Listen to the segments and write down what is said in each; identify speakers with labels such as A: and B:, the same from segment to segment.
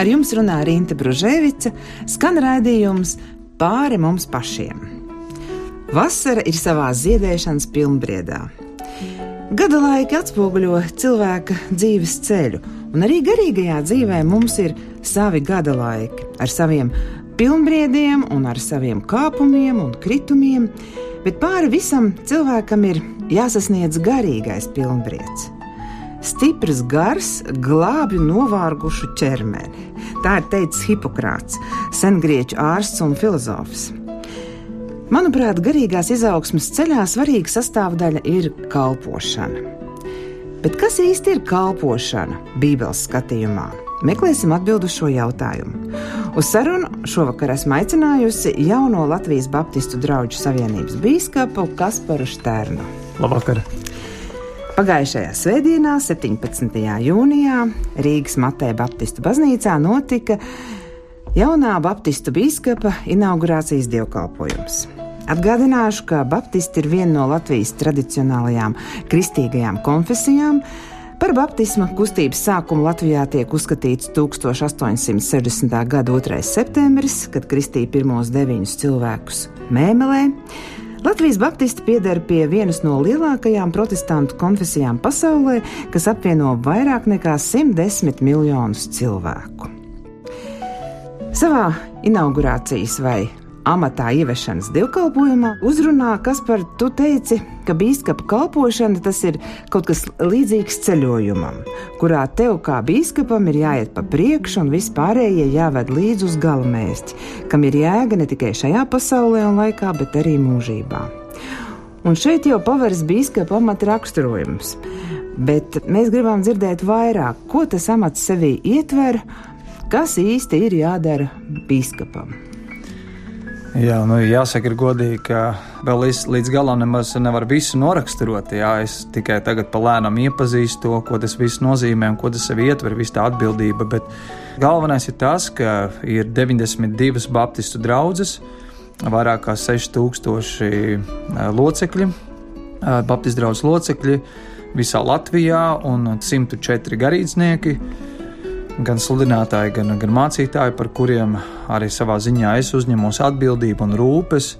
A: Ar jums runā Rīta Bružēvica, skan raidījums pāri mums pašiem. Vasara ir savā ziedēšanas pilnbriedā. Gada laiki atspoguļo cilvēka dzīves ceļu, un arī garīgajā dzīvē mums ir savi gada laiki ar saviem pilnbriediem un ar saviem kāpumiem un kritumiem, bet pāri visam cilvēkam ir jāsasniedz garīgais pilnbrieds. Stiprs gars glābj novārgušu ķermeni. Tā ir teicis Hipokrāts, sengrieķu ārsts un filozofs. Manuprāt, garīgās izaugsmas ceļā svarīga sastāvdaļa ir kalpošana. Bet kas īsti ir kalpošana Bībeles skatījumā? Meklēsim atbildi uz šo jautājumu. Uz sarunu šovakar esmu aicinājusi jauno Latvijas Baptistu draugu savienības biskupu Kasparu Šternu.
B: Labvakar!
A: Pagājušajā svētdienā, 17. jūnijā, Rīgas Matē Baptistu baznīcā notika jaunā Baptistu biskupa inaugurācijas dievkalpojums. Atgādināšu, ka Baptisti ir viena no Latvijas tradicionālajām kristīgajām konfesijām. Par baptisma kustības sākumu Latvijā tiek uzskatīts 1860. gada 2. septembris, kad kristīja pirmos deviņus cilvēkus Mēmelē. Latvijas Baptisti pieder pie vienas no lielākajām protestantu konfesijām pasaulē, kas apvieno vairāk nekā 110 miljonus cilvēku. Savā inaugurācijas vai amatā ieviešanas dievkalpojumā uzrunā, kas par tu teici, ka biskupa kalpošana tas ir kaut kas līdzīgs ceļojumam, kurā tev kā biskupam ir jāiet pa priekšu un vispārējie jāved līdzi uz galamērķi, kam ir jēga ne tikai šajā pasaulē un laikā, bet arī mūžībā. Un šeit jau paveras biskupa amata raksturojums, bet mēs gribam dzirdēt vairāk, ko tas amats sevī ietver, kas īsti ir jādara biskupam.
B: Jā, nu, jāsaka, ir godīgi, ka vēl līdz, līdz galam nemaz nevar visu noraksturot. Jā, es tikai tagad palēnām iepazīstu to, ko tas viss nozīmē un ko tas sev ietver, visa tā atbildība. Bet galvenais ir tas, ka ir 92 baptistu draugas, vairāk kā 6000 eh, locekļi, baptistu draugu locekļi visā Latvijā un 104 garīdznieki gan sludinātāji, gan, gan mācītāji, par kuriem arī savā ziņā es uzņemos atbildību un rūpes,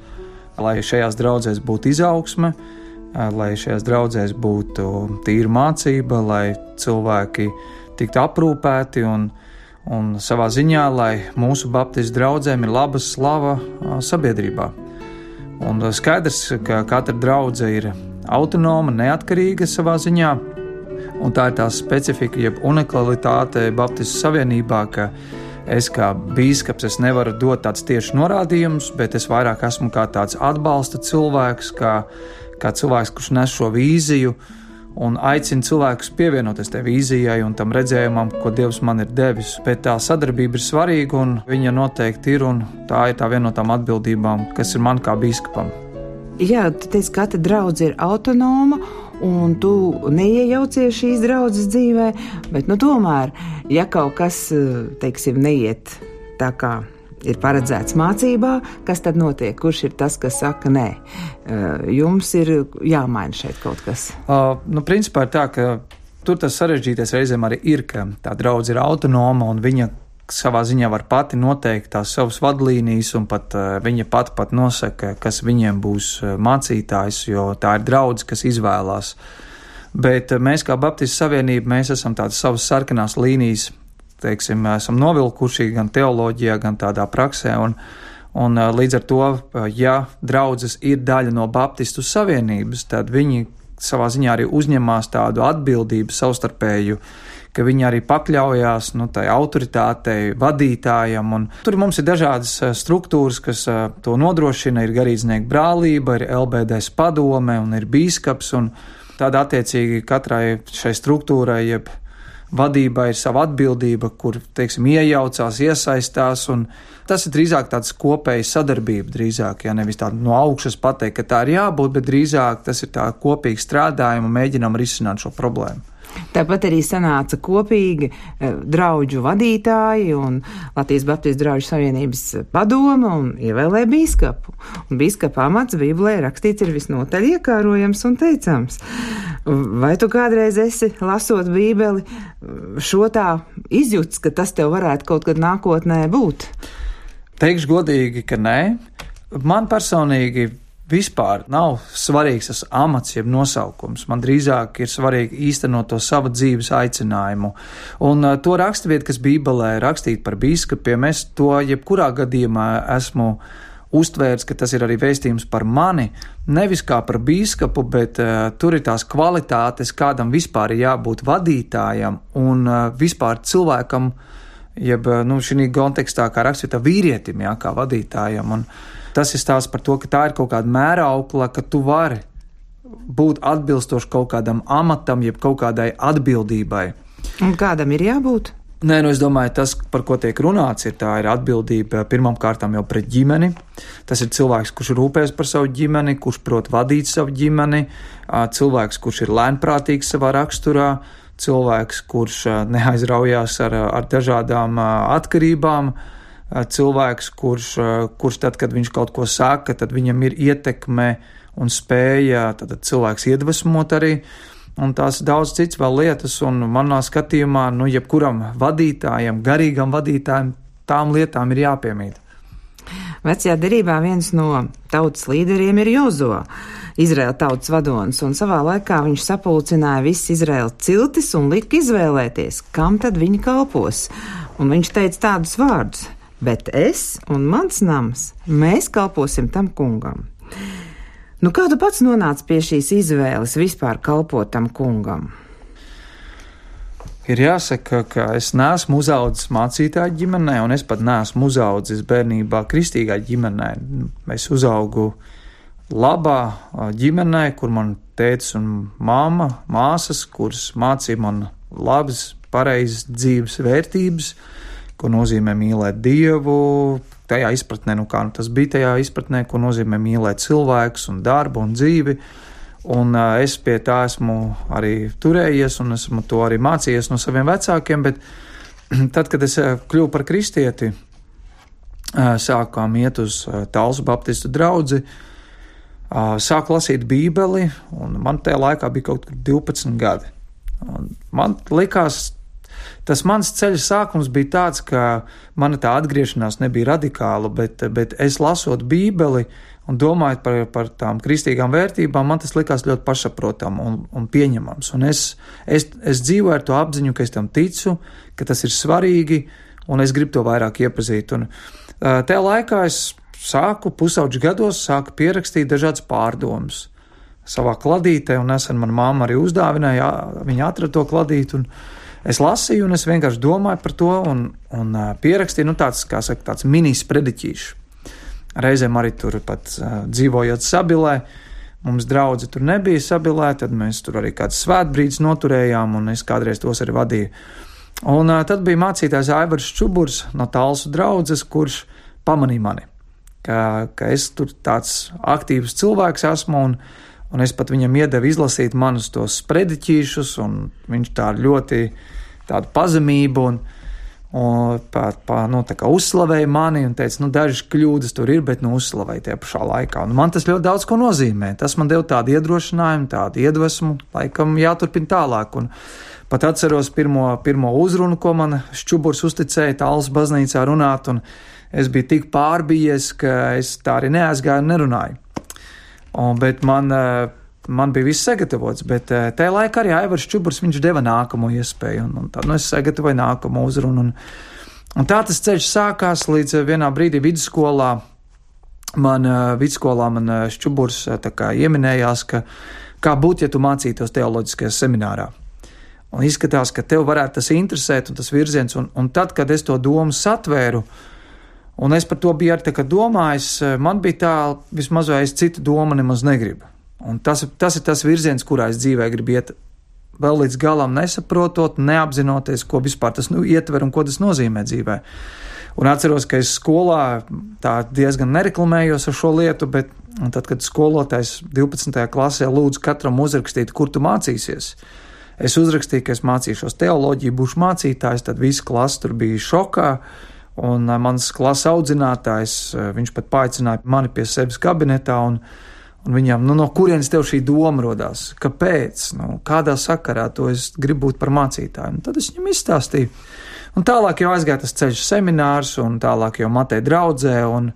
B: lai šajās draudzēs būtu izaugsme, lai šajās draudzēs būtu tīra mācība, lai cilvēki tiktu aprūpēti un, un savā ziņā, lai mūsu baptistu draugiem ir laba slava sabiedrībā. Un skaidrs, ka katra draudzene ir autonoma, neatkarīga savā ziņā, Un tā ir tā specifika, jeb unikalitāte Baptistu savienībā, ka es kā biskups es nevaru dot tādus tieši norādījumus, bet es vairāk esmu kā tāds atbalsta cilvēks, kā, kā cilvēks, kurš nes šo vīziju un aicina cilvēkus pievienoties tai vīzijai un tam redzējumam, ko Dievs man ir devis. Bet tā sadarbība ir svarīga un viņa noteikti ir, un tā ir tā viena no tām atbildībām, kas ir man kā biskupam.
A: Jā, tu teici, ka katra draudzene ir autonoma un tu neiejaucies šīs draudzes dzīvē, bet nu, tomēr, ja kaut kas, teiksim, neiet tā kā ir paredzēts mācībā, kas tad notiek? Kurš ir tas, kas saka, nē, jums ir jāmaina šeit kaut kas?
B: Uh, nu, principā ir tā, ka tur tas sarežģītais reizēm arī ir, ka tā draudzene ir autonoma un viņa savā ziņā var pati noteikt tās savas vadlīnijas, un pat uh, viņa pati pat nosaka, kas viņiem būs uh, mācītājs, jo tā ir draudz, kas izvēlās. Bet uh, mēs kā Baptistu savienība, mēs esam tādas savas sarkanās līnijas, teiksim, esam novilkuši gan teoloģijā, gan tādā praksē, un, un līdz ar to, ja draudzes ir daļa no Baptistu savienības, tad viņi savā ziņā arī uzņemās tādu atbildību savstarpēju ka viņi arī pakļaujās nu, tai autoritātei, vadītājam. Tur mums ir dažādas eh, struktūras, kas eh, to nodrošina. Ir garīdznieku brālība, ir LBDS padome un ir bīskaps. Un tāda attiecīgi katrai šai struktūrai, jeb vadībai ir sava atbildība, kur, teiksim, iejaucās, iesaistās, un tas ir drīzāk tāds kopējs sadarbība, drīzāk, ja nevis tāda no augšas pateikt, ka tā ir jābūt, bet drīzāk tas ir tā kopīgi strādājumi un mēģinām risināt šo problēmu.
A: Tāpat arī sanāca kopīgi eh, draugu vadītāji un Latvijas Baptistu draugu savienības padoma un ievēlēja bīskapu. Un bīskapa amats Bībelē rakstīts ir visnotaļ iekārojams un teicams. Vai tu kādreiz esi lasot Bībeli šo tā izjūts, ka tas tev varētu kaut kad nākotnē būt?
B: Teikšu godīgi, ka nē. Man personīgi vispār nav svarīgs tas amats, jeb nosaukums. Man drīzāk ir svarīgi īstenot to savu dzīves aicinājumu. Un uh, to raksturvietu, kas Bībelē ir rakstīta par biskupiem, es to jebkurā gadījumā esmu uztvērts, ka tas ir arī vēstījums par mani, nevis kā par biskupu, bet uh, tur ir tās kvalitātes, kādam vispār ir jābūt vadītājam un uh, vispār cilvēkam, jeb nu, šī kontekstā, kā rakstīta vīrietim, jā, kā vadītājam. Un, Tas ir stāsts par to, ka tā ir kaut kāda mēraukla, ka tu vari būt atbilstoši kaut kādam amatam, jeb kaut kādai atbildībai.
A: Un kādam ir jābūt?
B: Nē, nu es domāju, tas, par ko tiek runāts, ir tā ir atbildība pirmām kārtām jau pret ģimeni. Tas ir cilvēks, kurš rūpēs par savu ģimeni, kurš prot vadīt savu ģimeni, cilvēks, kurš ir lēnprātīgs savā raksturā, cilvēks, kurš neaizraujās ar, ar dažādām atkarībām, cilvēks, kurš, kurš tad, kad viņš kaut ko saka, tad viņam ir ietekme un spēja cilvēks iedvesmot arī. Un tās daudz cits vēl lietas, un manā skatījumā, nu, jebkuram vadītājam, garīgam vadītājam, tām lietām ir jāpiemīt.
A: Vecajā derībā viens no tautas līderiem ir Jozo, Izraēla tautas vadonis, un savā laikā viņš sapulcināja visas Izraēla ciltis un lika izvēlēties, kam tad viņi kalpos. Un viņš teica tādus vārdus: bet es un mans nams, mēs kalposim tam kungam. Nu, kā tu pats nonāci pie šīs izvēles vispār kalpot tam kungam?
B: Ir jāsaka, ka es neesmu uzaugusi mācītāju ģimenē, un es pat neesmu uzaugusi bērnībā kristīgā ģimenē. Es uzaugu labā ģimenē, kur man tēvs un māma, māsas, kuras mācīja man labas, pareizas dzīves vērtības, uh, ko nozīmē mīlēt Dievu, tajā izpratnē, nu kā nu tas bija tajā izpratnē, ko nozīmē mīlēt cilvēkus un darbu un dzīvi. Un uh, es pie tā esmu arī turējies, un esmu to arī mācījies no saviem vecākiem. Bet tad, kad es kļuvu par kristieti, uh, sākām iet uz uh, Talsu Baptistu draugu, uh, sāku lasīt Bībeli, un man tajā laikā bija kaut kur 12 gadi. Un man likās, Tas mans ceļa sākums bija tāds, ka mana tā atgriešanās nebija radikāla, bet, bet es lasot Bībeli un domājot par, par tām kristīgām vērtībām, man tas likās ļoti pašsaprotami un, un pieņemams. Un es, es, es dzīvoju ar to apziņu, ka es tam ticu, ka tas ir svarīgi un es gribu to vairāk iepazīt. Un, tajā laikā es sāku pusauģu gados, sāku pierakstīt dažādas pārdomas savā kladītē, un nesen man māma arī uzdāvināja, viņa atrada to kladīti. Un, es lasīju, un es vienkārši domāju par to, un, un pierakstīju nu, tāds, kā saka, tāds minis prediķīšs. Reizēm arī tur pat uh, dzīvojot sabilē, mums draugi tur nebija sabilē, tad mēs tur arī kāds svētbrīdis noturējām, un es kādreiz tos arī vadīju. Un uh, tad bija mācītājs Aivars Čuburs no Talsu draudzes, kurš pamanīja mani, ka, ka es tur tāds aktīvs cilvēks esmu, un, un es pat viņam iedevu izlasīt manus tos sprediķīšus, un viņš tā ļoti tādu pazemību un, un pā, pā, nu, uzslavēja mani un teica, nu, dažas kļūdas tur ir, bet nu, uzslavēja tie pašā laikā. Un man tas ļoti daudz ko nozīmē. Tas man deva tādu iedrošinājumu, tādu iedvesmu, laikam jāturpina tālāk. Un pat atceros pirmo, pirmo uzrunu, ko man šķuburs uzticēja tāls baznīcā runāt, un es biju tik pārbijies, ka es tā arī neaizgāju un nerunāju. Un, bet man, eh, man bija viss sagatavots, bet eh, tajā laikā arī Aivars Čuburs deva nākamo iespēju, un, un tad nu, es sagatavoju nākamo uzrunu. Un, un tā tas ceļš sākās līdz eh, vienā brīdī vidusskolā. Man vidusskolā man Čuburs ieminējās, ka kā būtu, ja tu mācītos teoloģiskajā seminārā. Un izskatās, ka tev varētu tas interesēt un tas virziens, un, un tad, kad es to domu satvēru, uh, Un es par to biju arī domājis. Eh, man bija tā, vismaz es citu domu nemaz negribu. Un tas, tas ir tas virziens, kurā es dzīvē gribu iet. Vēl līdz galam nesaprotot, neapzinoties, ko vispār tas nu, ietver un ko tas nozīmē dzīvē. Un atceros, ka es skolā diezgan nereklamējos ar šo lietu, bet tad, kad skolotājs 12. klasē lūdzu katram uzrakstīt, kur tu mācīsies, es uzrakstīju, ka es mācīšos teoloģiju, būšu mācītājs, tad visa klase tur bija šokā. Un uh, mans klases audzinātājs, uh, viņš pat paaicināja mani pie sevis kabinetā, un, un viņam, nu, no kurienes tev šī doma radās? Kāpēc? Nu, kādā sakarā to es gribu būt par mācītāju? Un tad es viņam izstāstīju. Un tālāk jau aizgāja tas ceļš seminārs, un tālāk jau matē draudzē, un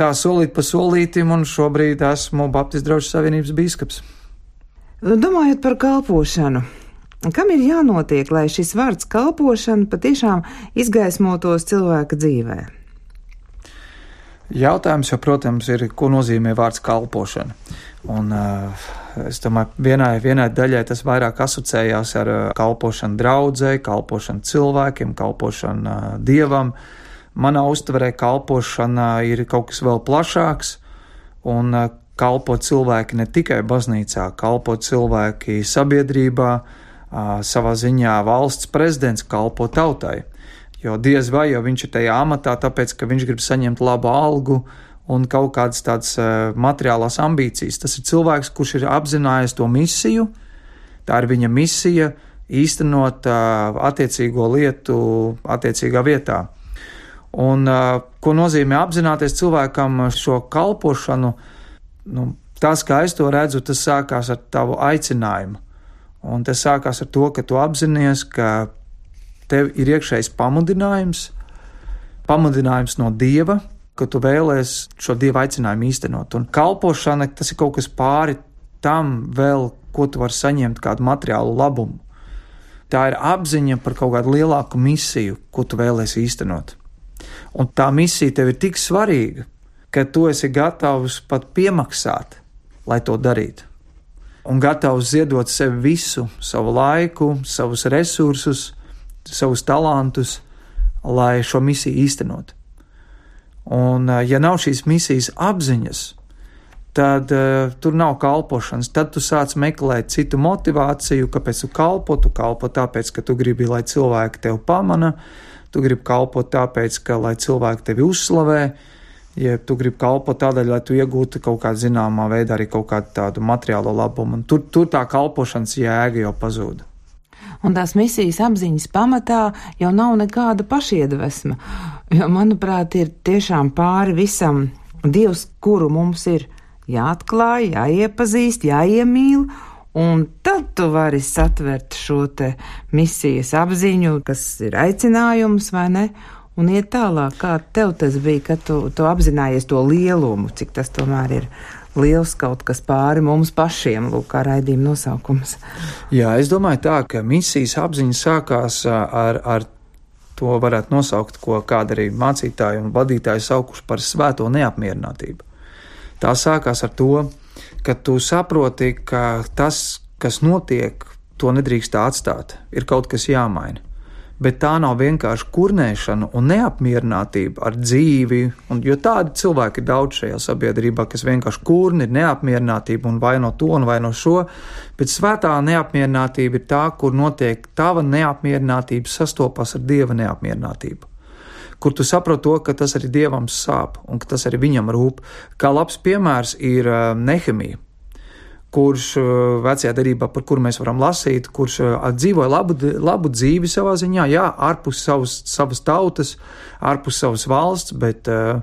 B: tā solīt pa solītim, un šobrīd esmu Baptistu draugu savienības bīskaps.
A: Domājot par kalpošanu, kam ir jānotiek, lai šis vārds kalpošana patiešām izgaismotos cilvēka dzīvē?
B: Jautājums jau, protams, ir, ko nozīmē vārds kalpošana. Un, uh, es domāju, vienai, vienai daļai tas vairāk asociējās ar uh, kalpošanu draudzē, kalpošanu cilvēkiem, kalpošanu uh, dievam. Manā uztverē kalpošana ir kaut kas vēl plašāks, un uh, kalpo cilvēki ne tikai baznīcā, kalpo cilvēki sabiedrībā, uh, savā ziņā valsts prezidents kalpo tautai. Jo diez vai jau viņš ir tajā amatā, tāpēc ka viņš grib saņemt labu algu un kaut kādas tādas materiālās ambīcijas. Tas ir cilvēks, kurš ir apzinājies to misiju, tā ir viņa misija īstenot attiecīgo lietu attiecīgā vietā. Un, ko nozīmē apzināties cilvēkam šo kalpošanu? Nu, tas, kā es to redzu, tas sākās ar tavu aicinājumu. Un tas sākās ar to, ka tu apzinājies, ka tev ir iekšējs pamudinājums, pamudinājums no dieva, ka tu vēlēsies šo dieva aicinājumu īstenot. Un kalpošana tas ir kaut kas pāri tam vēl, ko tu vari saņemt, kādu materiālu labumu. Tā ir apziņa par kaut kādu lielāku misiju, ko tu vēlēsies īstenot. Un tā misija tev ir tik svarīga, ka tu esi gatavs pat piemaksāt, lai to darītu. Un gatavs ziedot sev visu, savu laiku, savus resursus, savus talantus, lai šo misiju īstenot. Un, eh, ja nav šīs misijas apziņas, tad uh, tur nav kalpošanas. Tad tu sāc meklēt citu motivāciju, kāpēc tu kalpo. Tu kalpo tāpēc, ka tu gribi, lai cilvēki tevi pamana, tu gribi kalpot tāpēc, ka lai cilvēki tevi uzslavē, ja tu gribi kalpot tādēļ, lai tu iegūtu kaut kādā zināmā veidā arī kaut kādu tādu materiālo labumu. Un tur, tur tā kalpošanas jēga jau pazūd
A: un tās misijas apziņas pamatā jau nav nekāda pašiedvesma. Jo, manuprāt, ir tiešām pāri visam Dievs, kuru mums ir jāatklāj, jāiepazīst, jāiemīl. Un tad tu vari satvert šo te misijas apziņu, kas ir aicinājums vai ne, un iet tālāk. Kā tev tas bija, kad tu, tu apzinājies to lielumu, cik tas tomēr ir liels kaut kas pāri mums pašiem, lūk, kā raidījuma nosaukums.
B: Jā, es domāju tā, ka misijas apziņa sākās ar, ar to varētu nosaukt, ko kāda arī mācītāji un vadītāji saukuši par svēto neapmierinātību. Tā sākās ar to, ka tu saproti, ka tas, kas notiek, to nedrīkst atstāt, ir kaut kas jāmaina bet tā nav vienkārši kurnēšana un neapmierinātība ar dzīvi. Un, jo tādi cilvēki ir daudz šajā sabiedrībā, kas vienkārši kurni ir neapmierinātība un vaino to un vaino šo, bet svētā neapmierinātība ir tā, kur notiek tava neapmierinātība sastopas ar dieva neapmierinātību kur tu saproti to, ka tas arī dievam sāp un ka tas arī viņam rūp. Kā labs piemērs ir uh, Nehemija kurš eh, vecajā derībā, par kuru mēs varam lasīt, kurš eh, dzīvoja labu, labu dzīvi savā ziņā, jā, ārpus savas, savas tautas, ārpus savas valsts, bet, eh,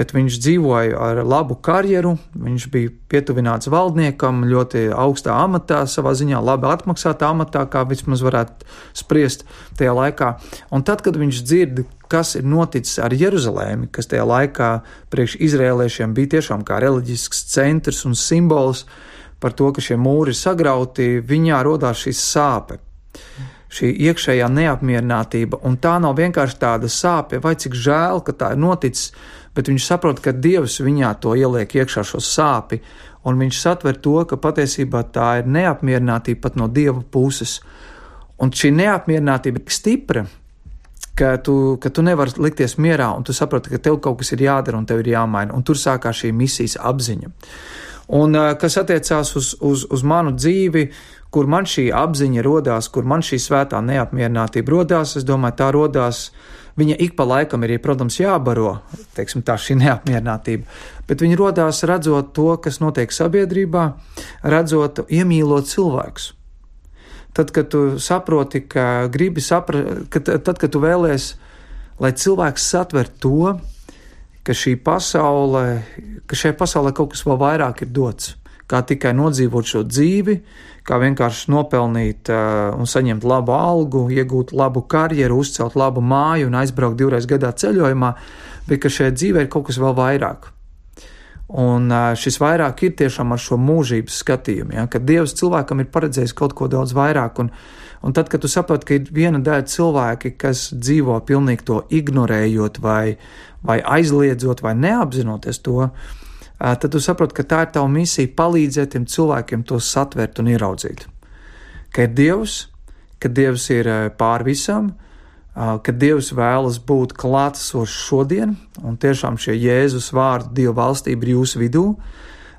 B: bet viņš dzīvoja ar labu karjeru, viņš bija pietuvināts valdniekam, ļoti augstā amatā, savā ziņā labi atmaksātā amatā, kā vismaz varētu spriest tajā laikā. Un tad, kad viņš dzird, kas ir noticis ar Jeruzalēmi, kas tajā laikā priekš izrēliešiem bija tiešām kā reliģisks centrs un simbols, par to, ka šie mūri ir sagrauti, viņā rodās šī sāpe. Šī iekšējā neapmierinātība, un tā nav vienkārši tāda sāpe, vai cik žēl, ka tā ir noticis, bet viņš saprot, ka Dievs viņā to ieliek iekšā šo sāpi, un viņš satver to, ka patiesībā tā ir neapmierinātība pat no Dieva puses. Un šī neapmierinātība ir tik stipra, ka tu, ka tu nevari likties mierā, un tu saproti, ka tev kaut kas ir jādara un tev ir jāmaina, un tur sākās šī misijas apziņa. Un kas attiecās uz, uz, uz manu dzīvi, kur man šī apziņa radās, kur man šī svētā neapmierinātība radās, es domāju, tā radās. Viņa ik pa laikam ir, protams, jābaro, teiksim, tā šī neapmierinātība, bet viņa radās redzot to, kas notiek sabiedrībā, redzot, iemīlot cilvēkus. Tad, kad tu saproti, ka gribi saprast, tad, kad tu vēlēsies, lai cilvēks satver to, ka šī pasaule, ka šajā pasaulē kaut kas vēl vairāk ir dots, kā tikai nodzīvot šo dzīvi, kā vienkārši nopelnīt uh, un saņemt labu algu, iegūt labu karjeru, uzcelt labu māju un aizbraukt divreiz gadā ceļojumā, bet ka šajā dzīvē ir kaut kas vēl vairāk. Un uh, šis vairāk ir tiešām ar šo mūžības skatījumu, ja, ka Dievs cilvēkam ir paredzējis kaut ko daudz vairāk. Un, un tad, kad tu saproti, ka ir viena daļa cilvēki, kas dzīvo pilnīgi to ignorējot, vai, vai aizliedzot, vai neapzinoties to, tad tu saproti, ka tā ir tava misija palīdzēt tiem cilvēkiem to satvert un ieraudzīt. Ka ir Dievs, ka Dievs ir pār visam, ka Dievs vēlas būt klātesošs šodien, un tiešām šie Jēzus vārdi Dieva valstība ir jūsu vidū,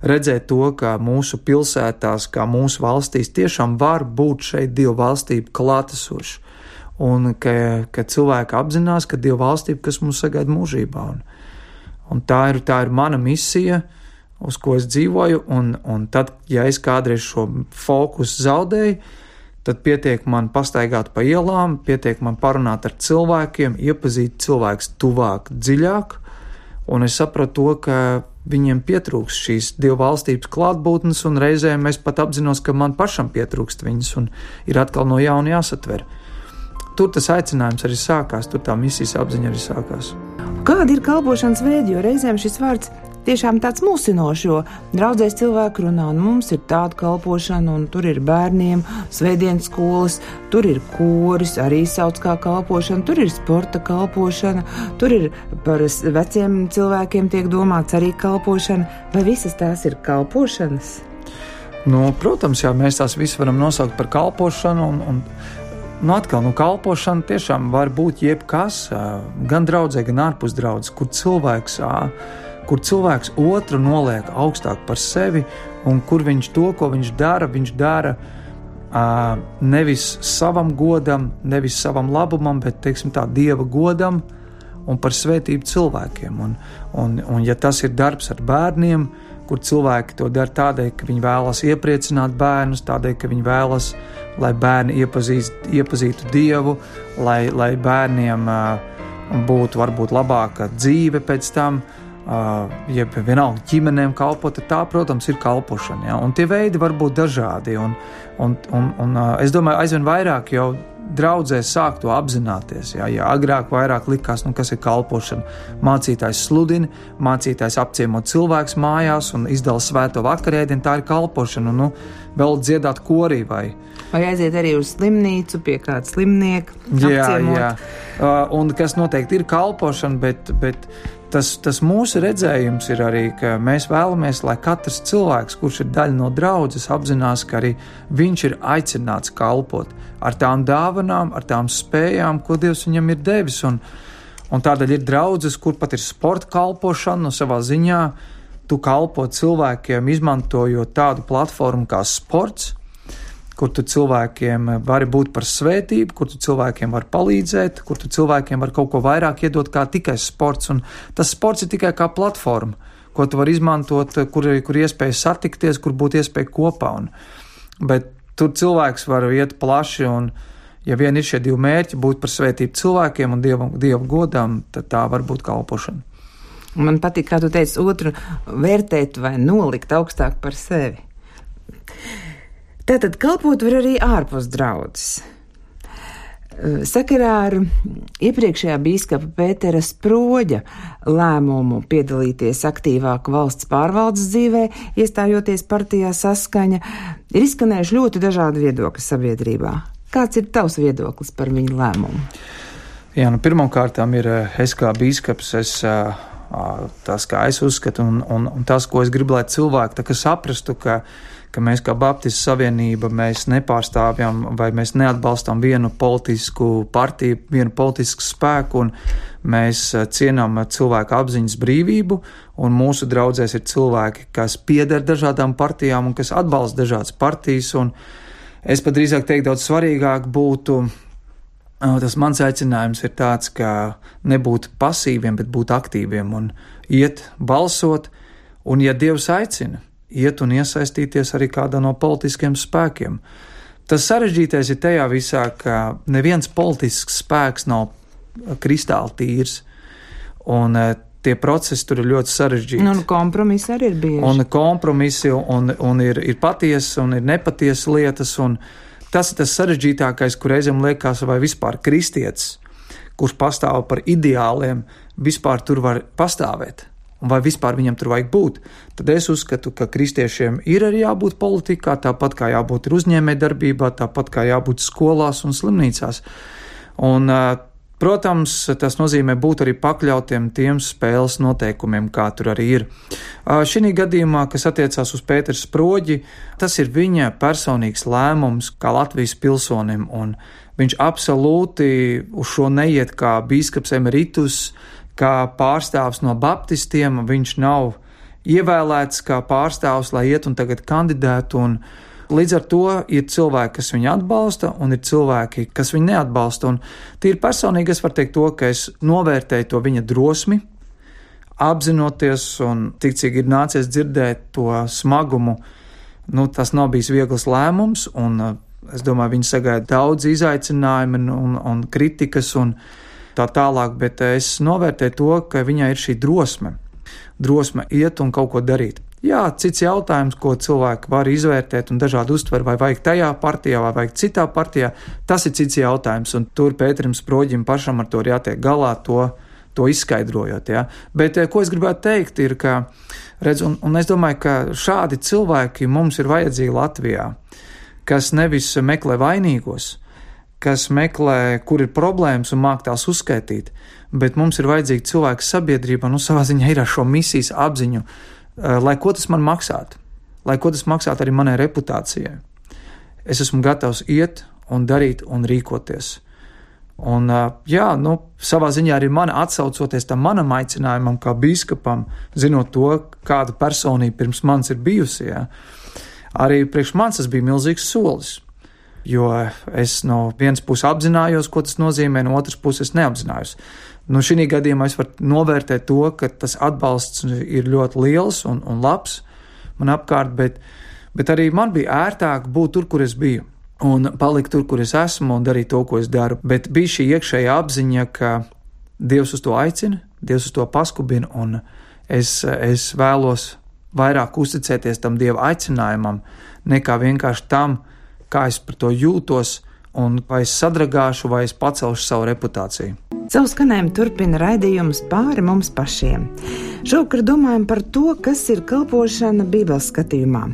B: redzēt to, ka mūsu pilsētās, kā mūsu valstīs, tiešām var būt šeit Dieva valstība klātesoša, un ka, ka cilvēki apzinās, ka Dieva valstība, kas mums sagaida mūžībā. Un, Un tā ir, tā ir mana misija, uz ko es dzīvoju. Un, un tad, ja es kādreiz šo fokusu zaudēju, tad pietiek man pastaigāt pa ielām, pietiek man parunāt ar cilvēkiem, iepazīt cilvēkus tuvāk, dziļāk. Un es sapratu to, ka viņiem pietrūks šīs divu valstības klātbūtnes, un reizēm es pat apzinos, ka man pašam pietrūkst viņas, un ir atkal no jauna jāsatver. Tur tas aicinājums arī sākās, tur tā misijas apziņa arī sākās.
A: Kāda ir kalpošanas veidi, jo reizēm šis vārds tiešām tāds mulsinošs, jo draudzēs cilvēki runā, un mums ir tāda kalpošana, un tur ir bērniem, svētdienas skolas, tur ir koris, arī sauc kā kalpošana, tur ir sporta kalpošana, tur ir par veciem cilvēkiem tiek domāts arī kalpošana, vai visas tās ir kalpošanas?
B: Nu, protams, jā, mēs tās visas varam nosaukt par kalpošanu, un, un Nu, atkal, nu, kalpošana tiešām var būt jebkas, gan draudzē, gan ārpus draudzes, kur cilvēks, kur cilvēks otru noliek augstāk par sevi, un kur viņš to, ko viņš dara, viņš dara nevis savam godam, nevis savam labumam, bet teiksim, tā dieva godam un par svētību cilvēkiem. Un, un, un ja tas ir darbs ar bērniem, kur cilvēki to dara tādēļ, ka viņi vēlas iepriecināt bērnus, tādēļ, ka viņi vēlas, lai bērni iepazīst, iepazītu Dievu, lai, lai bērniem uh, būtu varbūt labāka dzīve pēc tam. Uh, ja vienalga ģimenēm kalpot, tā, protams, ir kalpošana. Ja? Un tie veidi var būt dažādi. Un, un, un, un es domāju, aizvien vairāk jau draudzēs sāk to apzināties. Jā, jā agrāk vairāk likās, nu, kas ir kalpošana. Mācītājs sludina, mācītājs apciemo cilvēks mājās un izdala svēto vakarēdienu, tā ir kalpošana. Nu, vēl dziedāt korī vai.
A: Vai aiziet arī uz slimnīcu pie kāda slimnieka? Jā, apciemot. jā.
B: Uh, un kas noteikti ir kalpošana, bet, bet tas, tas mūsu redzējums ir arī, ka mēs vēlamies, lai katrs cilvēks, kurš ir daļa no draudzes, apzinās, ka arī viņš ir aicināts kalpot ar tām dāvanām, ar tām spējām, ko Dievs viņam ir devis. Un, un tādēļ ir draudzes, kur pat ir sporta kalpošana no savā ziņā. Tu kalpo cilvēkiem, izmantojot tādu platformu kā sports, kur tu cilvēkiem vari būt par svētību, kur tu cilvēkiem vari palīdzēt, kur tu cilvēkiem vari kaut ko vairāk iedot kā tikai sports. Un tas sports ir tikai kā platforma, ko tu vari izmantot, kur, kur iespēja satikties, kur būt iespēja kopā. Un, bet tur cilvēks var iet plaši un, ja vien ir šie divi mērķi, būt par svētību cilvēkiem un dievu, dievu godam, tad tā var būt kalpošana.
A: Man patīk, kā tu teici, otru vērtēt vai nolikt augstāk par sevi. Tātad kalpot var arī ārpus draudzes. Sakarā ar iepriekšējā biskupa Pētera Sproģa lēmumu piedalīties aktīvāk valsts pārvaldes dzīvē, iestājoties partijā saskaņa, ir izskanējuši ļoti dažādi viedokļi sabiedrībā. Kāds ir tavs viedoklis par viņu lēmumu?
B: Jā, nu, pirmkārt, ir es kā biskups, es, tas, kā es uzskatu, un, un, un tas, ko es gribu, lai cilvēki saprastu, ka ka mēs kā Baptistu savienība mēs nepārstāvjam vai mēs neatbalstam vienu politisku partiju, vienu politisku spēku, un mēs eh, cienām cilvēku apziņas brīvību, un mūsu draudzēs ir cilvēki, kas pieder dažādām partijām un kas atbalsta dažādas partijas, un es pat drīzāk teiktu, daudz svarīgāk būtu eh, Tas mans aicinājums ir tāds, ka nebūt pasīviem, bet būt aktīviem un iet, balsot, un, ja Dievs aicina, iet un iesaistīties arī kādā no politiskiem spēkiem. Tas sarežģītais ir tajā visā, ka neviens politisks spēks nav kristāli tīrs, un eh, tie procesi tur ir ļoti sarežģīti.
A: Nu, un kompromisi arī ir bieži.
B: Un kompromisi, un, un ir, ir patiesa un ir nepatiesa lietas, un tas ir tas sarežģītākais, kur reizēm liekas, vai vispār kristietis, kurš pastāv par ideāliem, vispār tur var pastāvēt. Un vai vispār viņam tur vajag būt? Tad es uzskatu, ka kristiešiem ir arī jābūt politikā, tāpat kā jābūt uzņēmē darbībā, tāpat kā jābūt skolās un slimnīcās. Un Protams, tas nozīmē būt arī pakļautiem tiem spēles noteikumiem, kā tur arī ir. Šī gadījumā, kas attiecās uz Pēters Sproģi, tas ir viņa personīgs lēmums kā Latvijas pilsonim, un viņš absolūti uz šo neiet kā bīskaps emeritus, kā pārstāvs no baptistiem, viņš nav ievēlēts kā pārstāvs, lai iet un tagad kandidētu un Līdz ar to ir cilvēki, kas viņu atbalsta, un ir cilvēki, kas viņu neatbalsta. Un tīri personīgi es varu teikt to, ka es novērtēju to viņa drosmi, apzinoties, un tik cik ir nācies dzirdēt to smagumu, nu, tas nav bijis viegls lēmums, un uh, es domāju, viņi sagaida daudz izaicinājumu un, un kritikas un tā tālāk, bet es novērtēju to, ka viņai ir šī drosme, drosme iet un kaut ko darīt. Jā, cits jautājums, ko cilvēki var izvērtēt un dažādi uztver, vai vajag tajā partijā, vai vajag citā partijā, tas ir cits jautājums, un tur Pēterim Sproģim pašam ar to ir jātiek galā, to, to izskaidrojot. Ja? Bet eh, ko es gribētu teikt, ir, ka, redz, un, un es domāju, ka šādi cilvēki mums ir vajadzīgi Latvijā, kas nevis meklē vainīgos, kas meklē, kur ir problēmas un māk tās uzskaitīt, bet mums ir vajadzīgi cilvēki sabiedrība, nu, savā ziņā ir ar šo misijas apziņu Eh, lai ko tas man maksātu, lai ko tas maksātu arī manai reputācijai. Es esmu gatavs iet un darīt un rīkoties. Un, eh, jā, nu, savā ziņā arī man atsaucoties tam manam aicinājumam, kā biskupam, zinot to, kāda personība pirms manis ir bijusi, jā, arī priekš manis tas bija milzīgs solis. Jo es no vienas puses apzinājos, ko tas nozīmē, no otras puses neapzinājos. Nu, šī gadījumā es varu novērtēt to, ka tas atbalsts ir ļoti liels un, un labs man apkārt, bet, bet arī man bija ērtāk būt tur, kur es biju. Un palikt tur, kur es esmu, un darīt to, ko es daru. Bet bija šī iekšējā apziņa, ka Dievs uz to aicina, Dievs uz to paskubina, un es, es vēlos vairāk uzticēties tam Dieva aicinājumam, nekā vienkārši tam, kā es par to jūtos, un vai es sadragāšu, vai es pacelšu savu reputāciju.
A: Savu skanējumu turpina raidījums pāri mums pašiem. Šovakar domājam par to, kas ir kalpošana Bībeles skatījumā.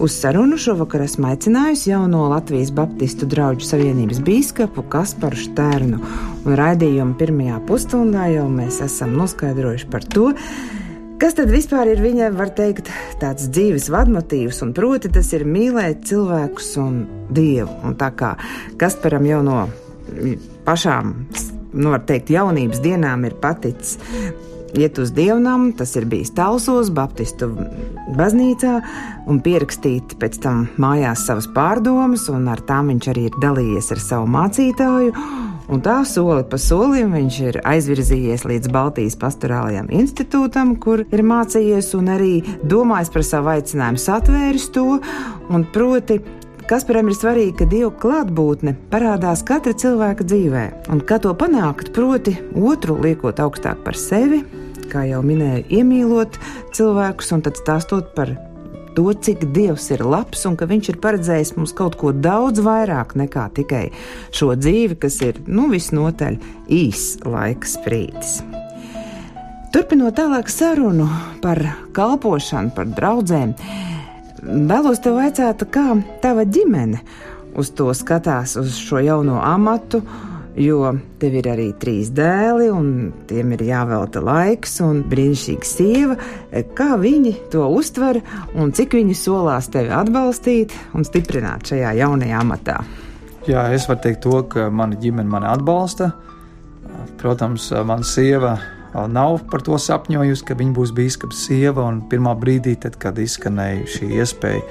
A: Uz sarunu šovakar esmu aicinājusi jauno Latvijas Baptistu draugu savienības biskupu Kasparu Štērnu, un raidījuma pirmajā pusstundā jau mēs esam noskaidrojuši par to, Kas tad vispār ir viņa, var teikt, tāds dzīves vadmotīvs, un proti tas ir mīlēt cilvēkus un dievu. Un tā kā Kasparam jau no pašām nu, var teikt, jaunības dienām ir paticis iet uz dievnam, tas ir bijis Talsos, Baptistu baznīcā, un pierakstīt pēc tam mājās savas pārdomas, un ar tām viņš arī ir dalījies ar savu mācītāju. Un tā soli pa solim viņš ir aizvirzījies līdz Baltijas pastorālajam institūtam, kur ir mācījies un arī domājis par savu aicinājumu, satvēris to, un proti Kasparam ir svarīgi, ka Dieva klātbūtne parādās katra cilvēka dzīvē, un kā to panākt, proti, otru liekot augstāk par sevi, kā jau minēju, iemīlot cilvēkus un tad stāstot par to, cik Dievs ir labs un ka Viņš ir paredzējis mums kaut ko daudz vairāk nekā tikai šo dzīvi, kas ir nu, visnotaļ īss laika sprīdis. Turpinot tālāk sarunu par kalpošanu, par draugiem. Vēlos te vaicāt, kā tava ģimene uz to skatās, uz šo jauno amatu, jo tev ir arī trīs dēli, un tiem ir jāvelta laiks, un brīnišķīga sieva. Kā viņi to uztver, un cik viņi solās tevi atbalstīt un stiprināt šajā jaunajā amatā?
B: Jā, es varu teikt to, ka mana ģimene mani atbalsta. Protams, mana sieva nav par to sapņojusi, ka viņa būs biskups sieva. Pirmā brīdī, tad, kad izskanēja šī iespēja,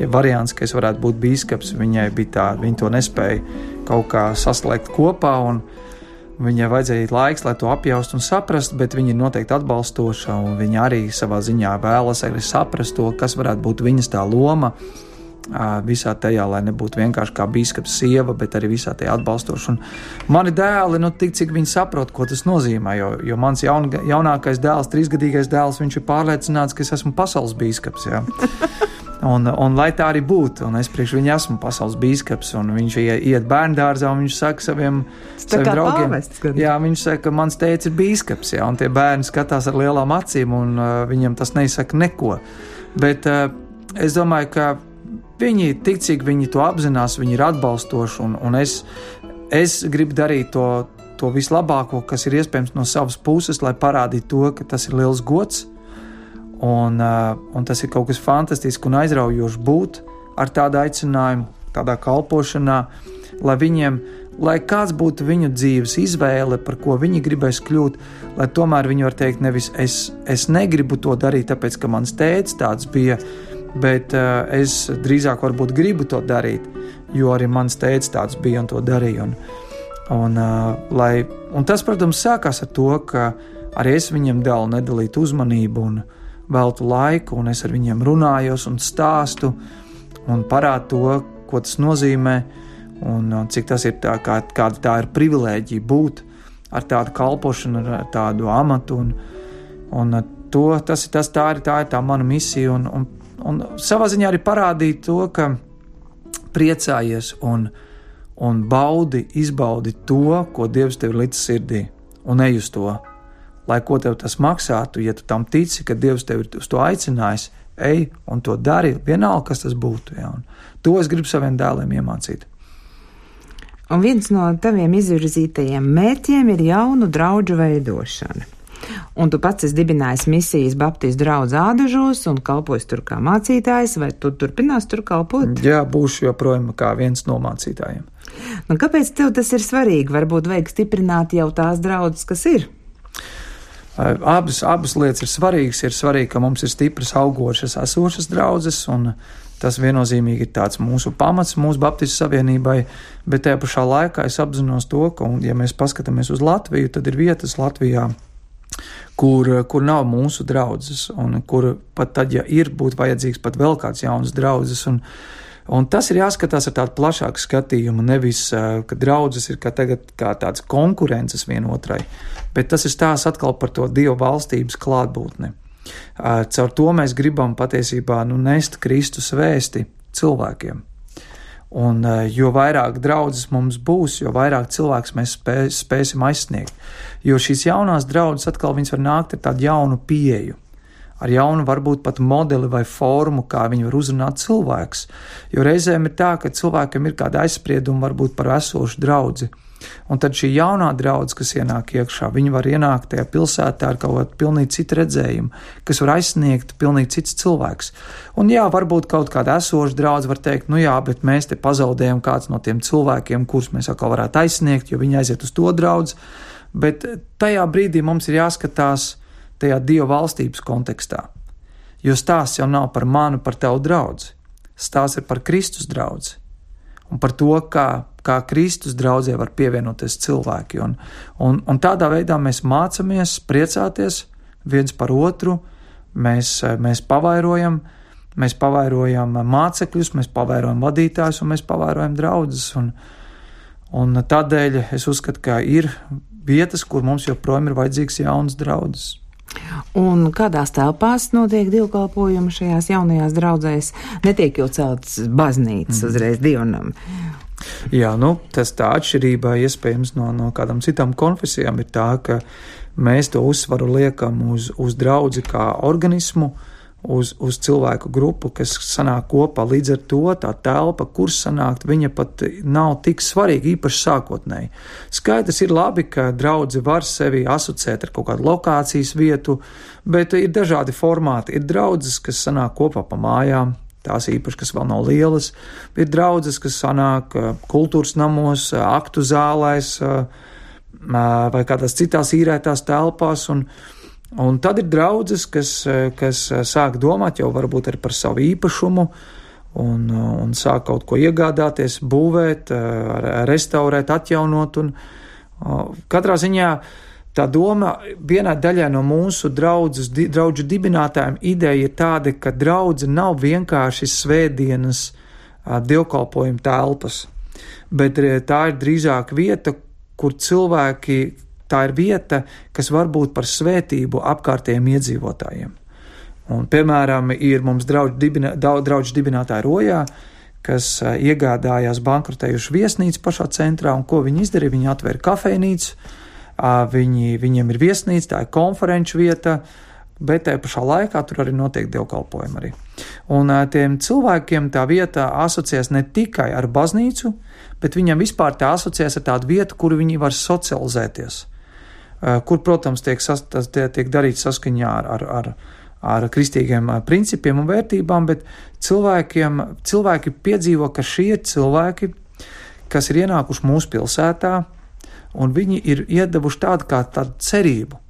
B: ja variants, ka es varētu būt biskups, viņai bija tā, viņa to nespēja kaut kā saslēgt kopā. Viņai vajadzēja laiks, lai to apjaustu un saprastu, bet viņa ir noteikti atbalstoša. Viņa arī savā ziņā vēlas arī saprast to, kas varētu būt viņas tā loma visā tajā, lai nebūtu vienkārši kā biskups sieva, bet arī visā tajā atbalstoša. Un mani dēli, nu, tik cik viņi saprot, ko tas nozīmē, jo, jo mans jaun, jaunākais dēls, trīsgadīgais dēls, viņš ir pārliecināts, ka es esmu pasaules biskups. Un, un lai tā arī būtu, un es priekš viņu esmu pasaules biskups, un viņš iet bērnu dārzā, un viņš saka saviem, saviem draugiem,
A: pāvests,
B: jā, viņš saka, ka mans teicis ir biskups, jā, un tie bērni skatās ar lielām acīm, un uh, viņiem tas neizsaka neko. Bet uh, es domāju, ka Viņi tik cik viņi to apzinās, viņi ir atbalstoši, un, un es, es gribu darīt to, to vislabāko, kas ir iespējams no savas puses, lai parādītu to, ka tas ir liels gods, un, uh, un tas ir kaut kas fantastisks un aizraujošs būt ar tādu aicinājumu, tādā kalpošanā, lai viņiem, lai kāds būtu viņu dzīves izvēle, par ko viņi gribēs kļūt, lai tomēr viņi var teikt, nevis es, es negribu to darīt, tāpēc ka mans tēvs tāds bija bet uh, es drīzāk varbūt gribu to darīt, jo arī mans tēvs tāds bija un to darīja. Un, un, uh, lai, un tas, protams, sākās ar to, ka arī es viņiem dalu nedalīt uzmanību un veltu laiku, un es ar viņiem runājos un stāstu un parādu to, ko tas nozīmē, un, un cik tas ir tā, kā, kāda tā ir privilēģija būt ar tādu kalpošanu, ar tādu amatu. Un, un to, tas, tas, tā, ir, tā ir tā mana misija, un, un un savā ziņā arī parādīt to, ka priecājies un, un baudi, izbaudi to, ko Dievs tev ir līdz sirdī, un ej uz to. Lai ko tev tas maksātu, ja tu tam tici, ka Dievs tev ir uz to aicinājis, ej un to dari, vienalga, kas tas būtu. Ja? To es gribu saviem dēliem iemācīt.
A: Un viens no taviem izvirzītajiem mērķiem ir jaunu draugu veidošana. Un tu pats esi dibinājis misijas Baptistu draugu ādažos un kalpojis tur kā mācītājs, vai tu turpinās tur kalpot?
B: Jā, būšu joprojām kā viens no mācītājiem.
A: Nu, kāpēc tev tas ir svarīgi? Varbūt vajag stiprināt jau tās draudzes, kas ir.
B: Abas, abas lietas ir svarīgas. Ir svarīgi, ka mums ir stipras, augošas, esošas draudzes, un tas viennozīmīgi ir tāds mūsu pamats mūsu Baptistu savienībai, bet tajā pašā laikā es apzinos to, ka, un, ja mēs paskatāmies uz Latviju, tad ir vietas Latvijā, kur, kur nav mūsu draugs, un kur pat tad, ja ir, būtu vajadzīgs pat vēl kāds jauns draugs. Un, un tas ir jāskatās ar tādu plašāku skatījumu, nevis, ka draudzes ir kā tagad kā tādas konkurences vienotrai, bet tas ir stāsts atkal par to Dieva valstības klātbūtni. Caur to mēs gribam patiesībā nu, nest Kristus vēsti cilvēkiem. Un eh, jo vairāk draudzes mums būs, jo vairāk cilvēks mēs spē, spēsim aizsniegt. Jo šīs jaunās draudzes atkal var nākt ar tādu jaunu pieeju, ar jaunu varbūt pat modeli vai formu, kā viņi var uzrunāt cilvēks. Jo reizēm ir tā, ka cilvēkam ir kāda aizsprieduma varbūt par esošu draugu Un tad šī jaunā draudzene, kas ienāk iekšā, viņi var ienākt tajā pilsētā ar kaut kādu pilnīgi citu redzējumu, kas var aizsniegt pilnīgi cits cilvēks. Un jā, varbūt kaut kāda esoša draudzene var teikt, nu jā, bet mēs te pazaudējam kāds no tiem cilvēkiem, kurus mēs atkal varētu aizsniegt, jo viņi aiziet uz to draugu. Bet tajā brīdī mums ir jāskatās tajā Dieva valstības kontekstā. Jo stāsts jau nav par manu, par tavu draugu. Stāsts ir par Kristus draugu un par to, kā kā Kristus draudzē var pievienoties cilvēki. Un, un, un tādā veidā mēs mācāmies priecāties viens par otru, mēs, mēs pavairojam, mēs pavairojam mācekļus, mēs pavairojam vadītājus un mēs pavairojam draugus. Tādēļ es uzskatu, ka ir vietas, kur mums joprojām ir vajadzīgs jauns draugs.
A: Un kādās telpās notiek dievkalpojumi šajās jaunajās draudzēs? Netiek jau celtas baznīcas mm. uzreiz dievnam.
B: Jā, nu, tas tā atšķirība iespējams no, no kādām citām konfesijām ir tā, ka mēs to uzsvaru liekam uz, uz draudzi kā organismu, uz, uz cilvēku grupu, kas sanāk kopā. Līdz ar to tā telpa, kur sanākt, viņa pat nav tik svarīga, īpaši sākotnēji. Skaidrs ir labi, ka draudzi var sevi asociēt ar kaut kādu lokācijas vietu, bet ir dažādi formāti. Ir draudzes, kas sanāk kopā pa mājām, tās īpaši, kas vēl nav lielas. Ir draudzes, kas sanāk kultūras namos, aktu zālēs vai kādās citās īrētās telpās. Un, un tad ir draudzes, kas, kas sāk domāt jau varbūt arī par savu īpašumu. Un, un sāk kaut ko iegādāties, būvēt, restaurēt, atjaunot. Un, katrā ziņā Tā doma vienā daļā no mūsu draudzes, draugu dibinātājiem ideja ir tāda, ka draudze nav vienkārši svētdienas dievkalpojumu telpas, bet tā ir drīzāk vieta, kur cilvēki, tā ir vieta, kas var būt par svētību apkārtējiem iedzīvotājiem. Un, piemēram, ir mums draudz, dibinā, draudz dibinātāji rojā, kas iegādājās bankrotējušu viesnīcu pašā centrā, un ko viņi izdarīja? Viņi atvēra kafejnīcu, viņi, viņiem ir viesnīca, tā ir konferenču vieta, bet tajā pašā laikā tur arī notiek dievkalpojumi. Arī. Un tiem cilvēkiem tā vieta asociēs ne tikai ar baznīcu, bet viņam vispār tā asociēs ar tādu vietu, kur viņi var socializēties, kur, protams, tiek, sas, tiek darīts saskaņā ar, ar, ar ar kristīgiem principiem un vērtībām, bet cilvēkiem, cilvēki piedzīvo, ka šie ir cilvēki, kas ir ienākuši mūsu pilsētā, un viņi ir iedavuši tādu kā tādu cerību.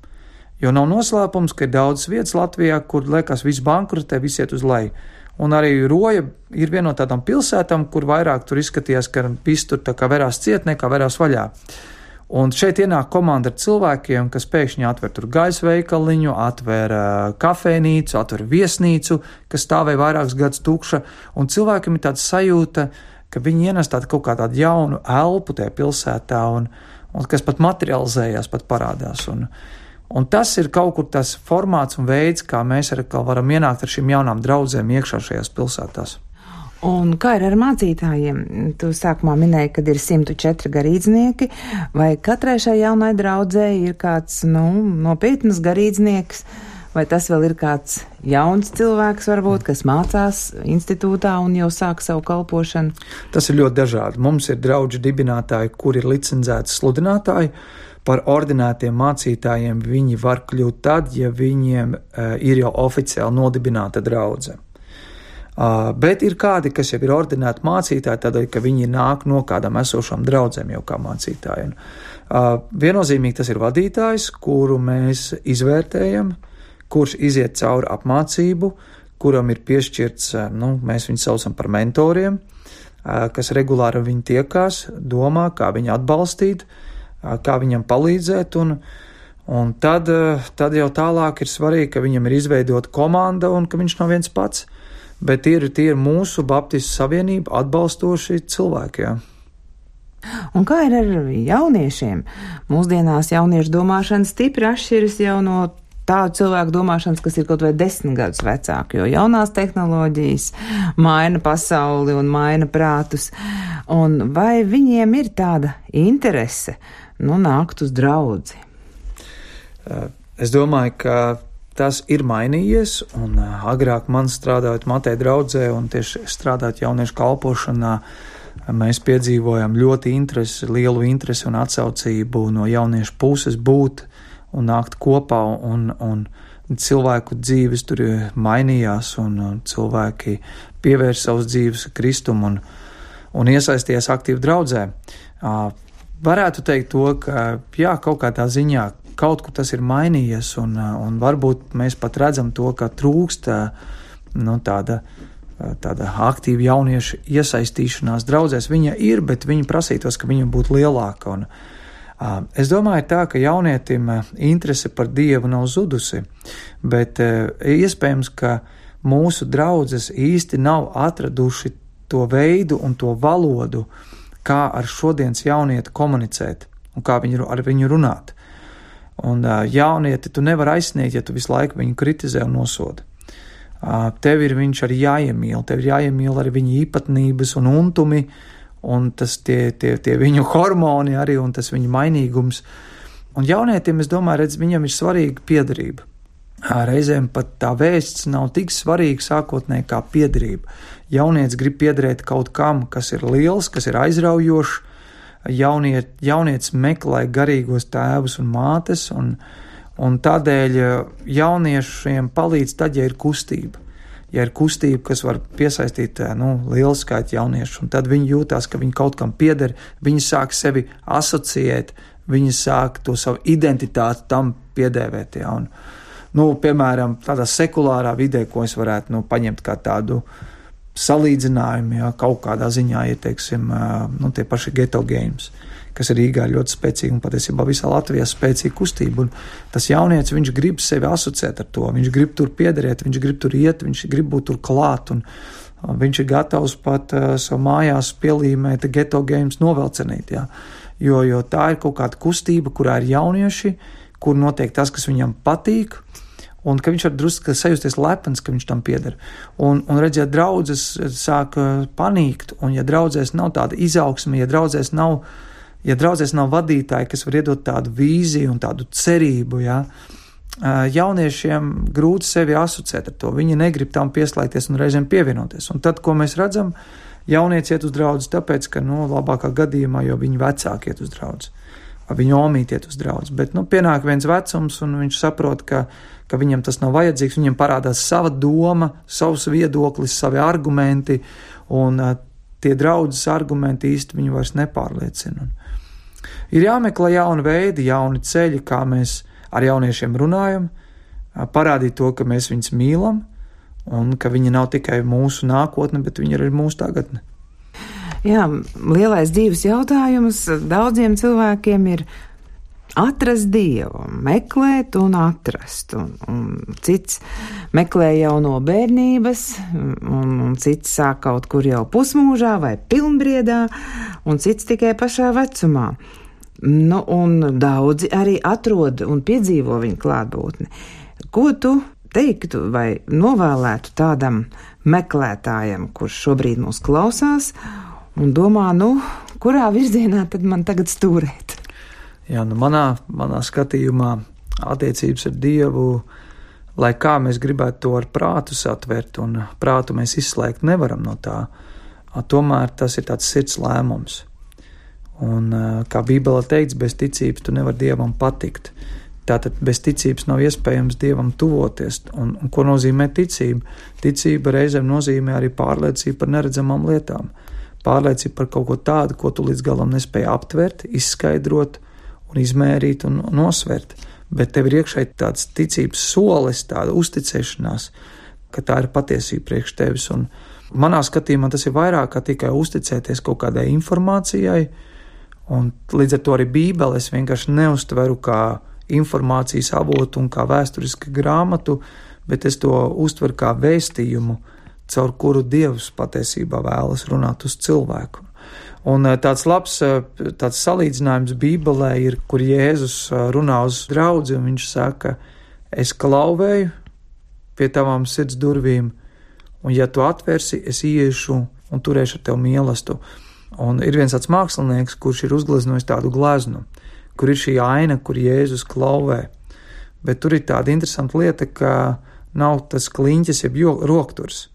B: Jo nav noslēpums, ka ir daudz vietas Latvijā, kur liekas, viss bankrotē, viss iet uz leju. Un arī Roja ir viena no tādām pilsētām, kur vairāk tur izskatījās, ka viss tur tā kā verās ciet, nekā verās vaļā. Uh, Un šeit ienāk komanda ar cilvēkiem, kas pēkšņi atver tur gaisa veikaliņu, atver uh, kafejnīcu, atver viesnīcu, kas stāvēja vairākus gadus tukša, un cilvēkiem ir tāda sajūta, ka viņi ienes tādu kaut kā tādu jaunu elpu tajā pilsētā, un, un kas pat materializējās, pat parādās. Un, un tas ir kaut kur tas formāts un veids, kā mēs arī varam ienākt ar šīm jaunām draudzēm iekšā šajās pilsētās.
A: Un kā ir ar mācītājiem? Tu sākumā minēji, ka ir 104 garīdznieki, vai katrai šai jaunai draudzēji ir kāds, nu, nopietnas garīdznieks, vai tas vēl ir kāds jauns cilvēks, varbūt, kas mācās institūtā un jau sāk savu kalpošanu?
B: Tas ir ļoti dažādi. Mums ir draugi dibinātāji, kuri ir licencēti sludinātāji. Par ordinētiem mācītājiem viņi var kļūt tad, ja viņiem uh, ir jau oficiāli nodibināta draudzene. Uh, bet ir kādi, kas jau ir ordinēti mācītāji, tādēļ, ka viņi nāk no kādām esošām draudzēm jau kā mācītāji. Un, uh, viennozīmīgi tas ir vadītājs, kuru mēs izvērtējam, kurš iziet cauri apmācību, kuram ir piešķirts, uh, nu, mēs viņus saucam par mentoriem, uh, kas regulāri ar viņu tiekās, domā, kā viņu atbalstīt, uh, kā viņam palīdzēt. Un, un tad, uh, tad jau tālāk ir svarīgi, ka viņam ir izveidota komanda un ka viņš nav viens pats bet ir, tie ir mūsu Baptistu savienība atbalstoši cilvēki. Jā.
A: Un kā ir ar jauniešiem? Mūsdienās jauniešu domāšana stipri atšķiras jau no tādu cilvēku domāšanas, kas ir kaut vai desmit gadus vecāki, jo jaunās tehnoloģijas maina pasauli un maina prātus. Un vai viņiem ir tāda interese, nu, nākt uz draudzi?
B: Es domāju, ka tas ir mainījies, un agrāk man strādājot Matē draudzē un tieši strādāt jauniešu kalpošanā, mēs piedzīvojam ļoti interesi, lielu interesi un atsaucību no jauniešu puses būt un nākt kopā, un, un cilvēku dzīves tur mainījās, un, un cilvēki pievērš savus dzīves Kristum un, un iesaisties aktīvi draudzē. Varētu teikt to, ka jā, kaut kādā ziņā kaut kur tas ir mainījies, un, un varbūt mēs pat redzam to, ka trūkst nu, tāda. Tāda aktīva jauniešu iesaistīšanās draudzēs viņa ir, bet viņa prasītos, ka viņa būtu lielāka. Un, uh, es domāju, tā, ka jaunietim interese par dievu nav zudusi, bet uh, iespējams, ka mūsu draudzes īsti nav atraduši to veidu un to valodu, kā ar šodienas jaunieti komunicēt un kā viņu, ar viņu runāt. Un jaunieti tu nevari aizsniegt, ja tu visu laiku viņu kritizē un nosoda. Uh, tev ir viņš arī jāiemīl, tev ir jāiemīl arī viņa īpatnības un untumi, un tas tie, tie, tie viņu hormoni arī, un tas viņa mainīgums. Un jaunietim, es domāju, redz, viņam ir svarīga piedarība. Reizēm pat tā vēsts nav tik svarīga sākotnēji kā piedarība. Jaunietis grib piederēt kaut kam, kas ir liels, kas ir aizraujošs, jauniet, jaunietis meklē garīgos tēvus un mātes, un, un tādēļ eh, jauniešiem palīdz tad, ja ir kustība. Ja ir kustība, kas var piesaistīt eh, nu, lielu skaitu jauniešu, un tad viņi jūtās, ka viņi kaut kam pieder, viņi sāk sevi asociēt, viņi sāk to savu identitāti tam piedēvēt. Ja, un, nu, piemēram, tādā sekulārā vidē, ko es varētu nu, paņemt kā tādu uh, salīdzinājumi, ja kaut kādā ziņā ir, teiksim, nu, tie paši geto games, kas ir Rīgā ļoti spēcīgi un patiesībā visā Latvijā spēcīga kustība. Un tas jaunietis, viņš grib sevi asociēt ar to, viņš grib tur piederēt, viņš grib tur iet, viņš grib būt tur klāt. Un, Viņš ir gatavs pat uh, savu mājās pielīmēt geto games novelcenīt, jā. Jo, jo tā ir kaut kāda kustība, kurā ir jaunieši, kur notiek tas, kas viņam patīk, un ka viņš var drusku sajusties lepns, ka viņš tam pieder. Un, un redziet, draudzes sāk panīkt, un ja draudzēs nav tāda izaugsme, ja draudzēs nav, ja draudzēs nav vadītāji, kas var iedot tādu vīziju un tādu cerību, ja, jauniešiem grūti sevi asociēt ar to. Viņi negrib tam pieslēgties un reizēm pievienoties. Un tad, ko mēs redzam, jaunieci iet uz draugu tāpēc, ka, nu, labākā gadījumā jau viņi vecāki iet uz draugu. Viņa omīte iet uz draugu, bet, nu, pienāk viens vecums, un viņš saprot, ka, ka viņam tas nav vajadzīgs. Viņam parādās sava doma, savs viedoklis, savi argumenti, un uh, tie draudzes argumenti īsti viņu vairs nepārliecina. Ir jāmeklē jauni veidi, jauni ceļi, kā mēs ar jauniešiem runājam, parādīt to, ka mēs viņus mīlam un ka viņi nav tikai mūsu nākotne, bet viņi ir mūsu tagadne.
A: Jā, lielais dzīves jautājums daudziem cilvēkiem ir atrast dievu, meklēt un atrast. Un, un cits meklē jau no bērnības, un, un cits sāk kaut kur jau pusmūžā vai pilnbriedā, un cits tikai pašā vecumā. Nu, un daudzi arī atrod un piedzīvo viņa klātbūtni. Ko tu teiktu vai novēlētu tādam meklētājam, kurš šobrīd mūs klausās un domā, nu, kurā virzienā tad man tagad stūrēt?
B: Jā, nu manā, manā skatījumā attiecības ar Dievu, lai kā mēs gribētu to ar prātu satvert, un prātu mēs izslēgt nevaram no tā, tomēr tas ir tāds sirds lēmums. Un, kā Bībelē teikts, bez ticības tu nevari dievam patikt. Tātad bez ticības nav iespējams dievam tuvoties. Un, un ko nozīmē ticība? Ticība reizēm nozīmē arī pārliecību par neredzamām lietām. Pārliecība par kaut ko tādu, ko tu līdz galam nespēji aptvert, izskaidrot un izmērīt un nosvert. Bet tev ir iekšēji tāds ticības solis, tāda uzticēšanās, ka tā ir patiesība priekš tevis. Un manā skatījumā tas ir vairāk kā tikai uzticēties kaut kādai informācijai, Un līdz ar to arī Bībeli es vienkārši neuztveru kā informācijas avotu un kā vēsturisku grāmatu, bet es to uztveru kā vēstījumu, caur kuru Dievs patiesībā vēlas runāt uz cilvēku. Un eh, tāds labs eh, tāds salīdzinājums Bībelē ir, kur Jēzus eh, runā uz draugu, un viņš saka, es klauvēju pie tavām sirds durvīm, un ja tu atvērsi, es iešu un turēšu ar tevi mīlestību. Un ir viens tāds mākslinieks, kurš ir uzgleznojis tādu gleznu, kur ir šī aina, kur Jēzus klauvē. Bet tur ir tāda interesanta lieta, ka nav tas kliņķis, jeb rokturs.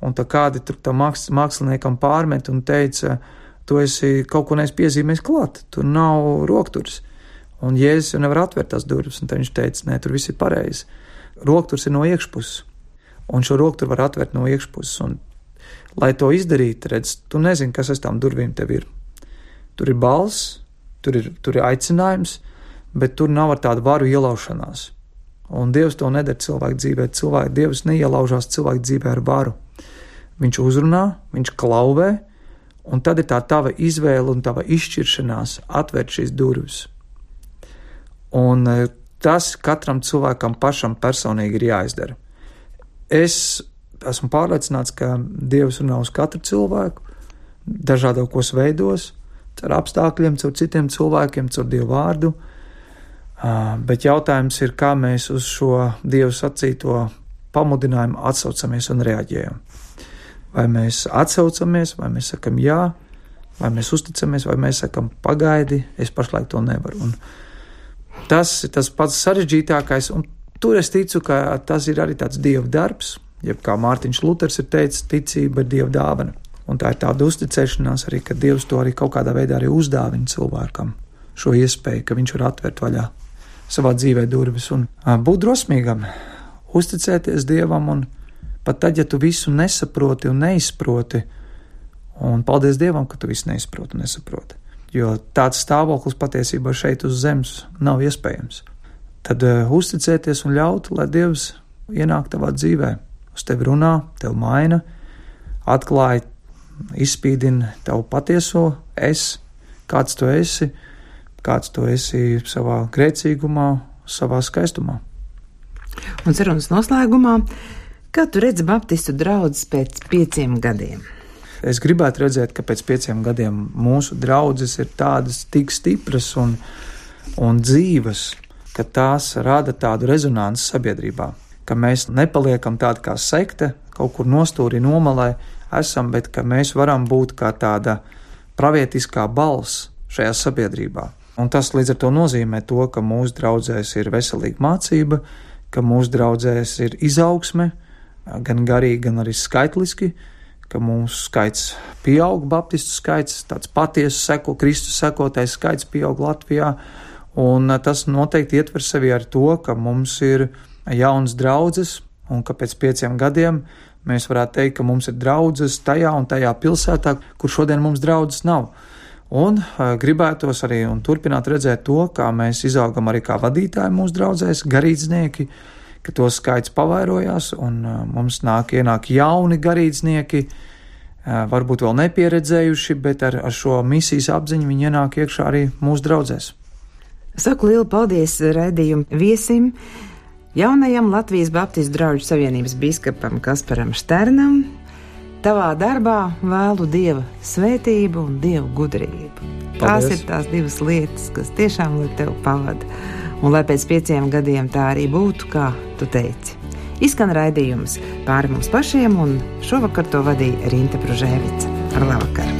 B: Un tā kādi tur tam māksliniekam pārmet un teica, tu esi kaut ko nespiezīmējis klāt, tur nav rokturs. Un Jēzus jau nevar atvērt tās durvis, un viņš teica, nē, tur viss ir pareizi. Rokturs ir no iekšpuses, un šo rokturu var atvērt no iekšpuses. Un Lai to izdarītu, redz, tu nezini, kas aiz tām durvīm tev ir. Tur ir balss, tur ir, tur ir aicinājums, bet tur nav ar tādu varu ielaušanās. Un Dievs to nedara cilvēku dzīvē. Cilvēku Dievs neielaužās cilvēku dzīvē ar varu. Viņš uzrunā, viņš klauvē, un tad ir tā tava izvēle un tava izšķiršanās atvērt šīs durvis. Un e, tas katram cilvēkam pašam personīgi ir jāizdara. Es esmu pārliecināts, ka Dievs runā uz katru cilvēku, dažādos veidos, ar apstākļiem, caur citiem cilvēkiem, caur Dievu vārdu. Bet jautājums ir, kā mēs uz šo Dievu sacīto pamudinājumu atsaucamies un reaģējam. Vai mēs atsaucamies, vai mēs sakam jā, vai mēs uzticamies, vai mēs sakam pagaidi, es pašlaik to nevaru. Un tas ir tas pats sarežģītākais, un tur es ticu, ka tas ir arī tāds Dieva darbs, jeb kā Mārtiņš Luters ir teicis, ticība ir Dieva dāvana. Un tā ir tāda uzticēšanās arī, ka Dievs to arī kaut kādā veidā uzdāvina cilvēkam šo iespēju, ka viņš var atvērt vaļā savā dzīvē durvis un būt drosmīgam, uzticēties Dievam un pat tad, ja tu visu nesaproti un neizproti, un paldies Dievam, ka tu visu neizproti un nesaproti, jo tāds stāvoklis patiesībā šeit uz zemes nav iespējams. Tad uh, uzticēties un ļaut, lai Dievs ienāk tavā dzīvēm uz tevi runā, tevi maina, atklāja, izspīdina tavu patieso es, kāds tu esi, kāds tu esi savā grēcīgumā, savā skaistumā.
A: Un sarunas noslēgumā, Kā tu redzi Baptistu draugus pēc pieciem gadiem?
B: Es gribētu redzēt, ka pēc pieciem gadiem mūsu draudzes ir tādas tik stipras un, un dzīves, ka tās rada tādu rezonanci sabiedrībā, ka mēs nepaliekam tādi kā sekte, kaut kur nostūri nomalē esam, bet ka mēs varam būt kā tāda pravietiskā balss šajā sabiedrībā. Un tas līdz ar to nozīmē to, ka mūsu draudzēs ir veselīga mācība, ka mūsu draudzēs ir izaugsme, gan garīgi, gan arī skaitliski, ka mūsu skaits pieaug, baptistu skaits, tāds patiesas seko, Kristus sekotais skaits pieaug Latvijā, un tas noteikti ietver sevi ar to, ka mums ir jauns draudzes, un ka pēc pieciem gadiem mēs varētu teikt, ka mums ir draudzes tajā un tajā pilsētā, kur šodien mums draudzes nav. Un uh, gribētos arī turpināt redzēt to, kā mēs izaugam arī kā vadītāji mūsu draugzēs, garīdznieki, ka to skaits pavairojās, un uh, mums nāk ienāk jauni garīdznieki, uh, varbūt vēl nepieredzējuši, bet ar, ar šo misijas apziņu viņi ienāk iekšā arī mūsu draugzēs.
A: Saku lielu paldies raidījumu viesim, jaunajam Latvijas Baptistu draugu savienības biskupam Kasparam Šternam, Tavā darbā vēlu dieva svētību un dievu gudrību. Paldies. Tās ir tās divas lietas, kas tiešām tev pavada. Un lai pēc pieciem gadiem tā arī būtu, kā tu teici. Izskan raidījums pāri mums pašiem, un šovakar to vadīja Rīta Bružēvica. Ar labvakar!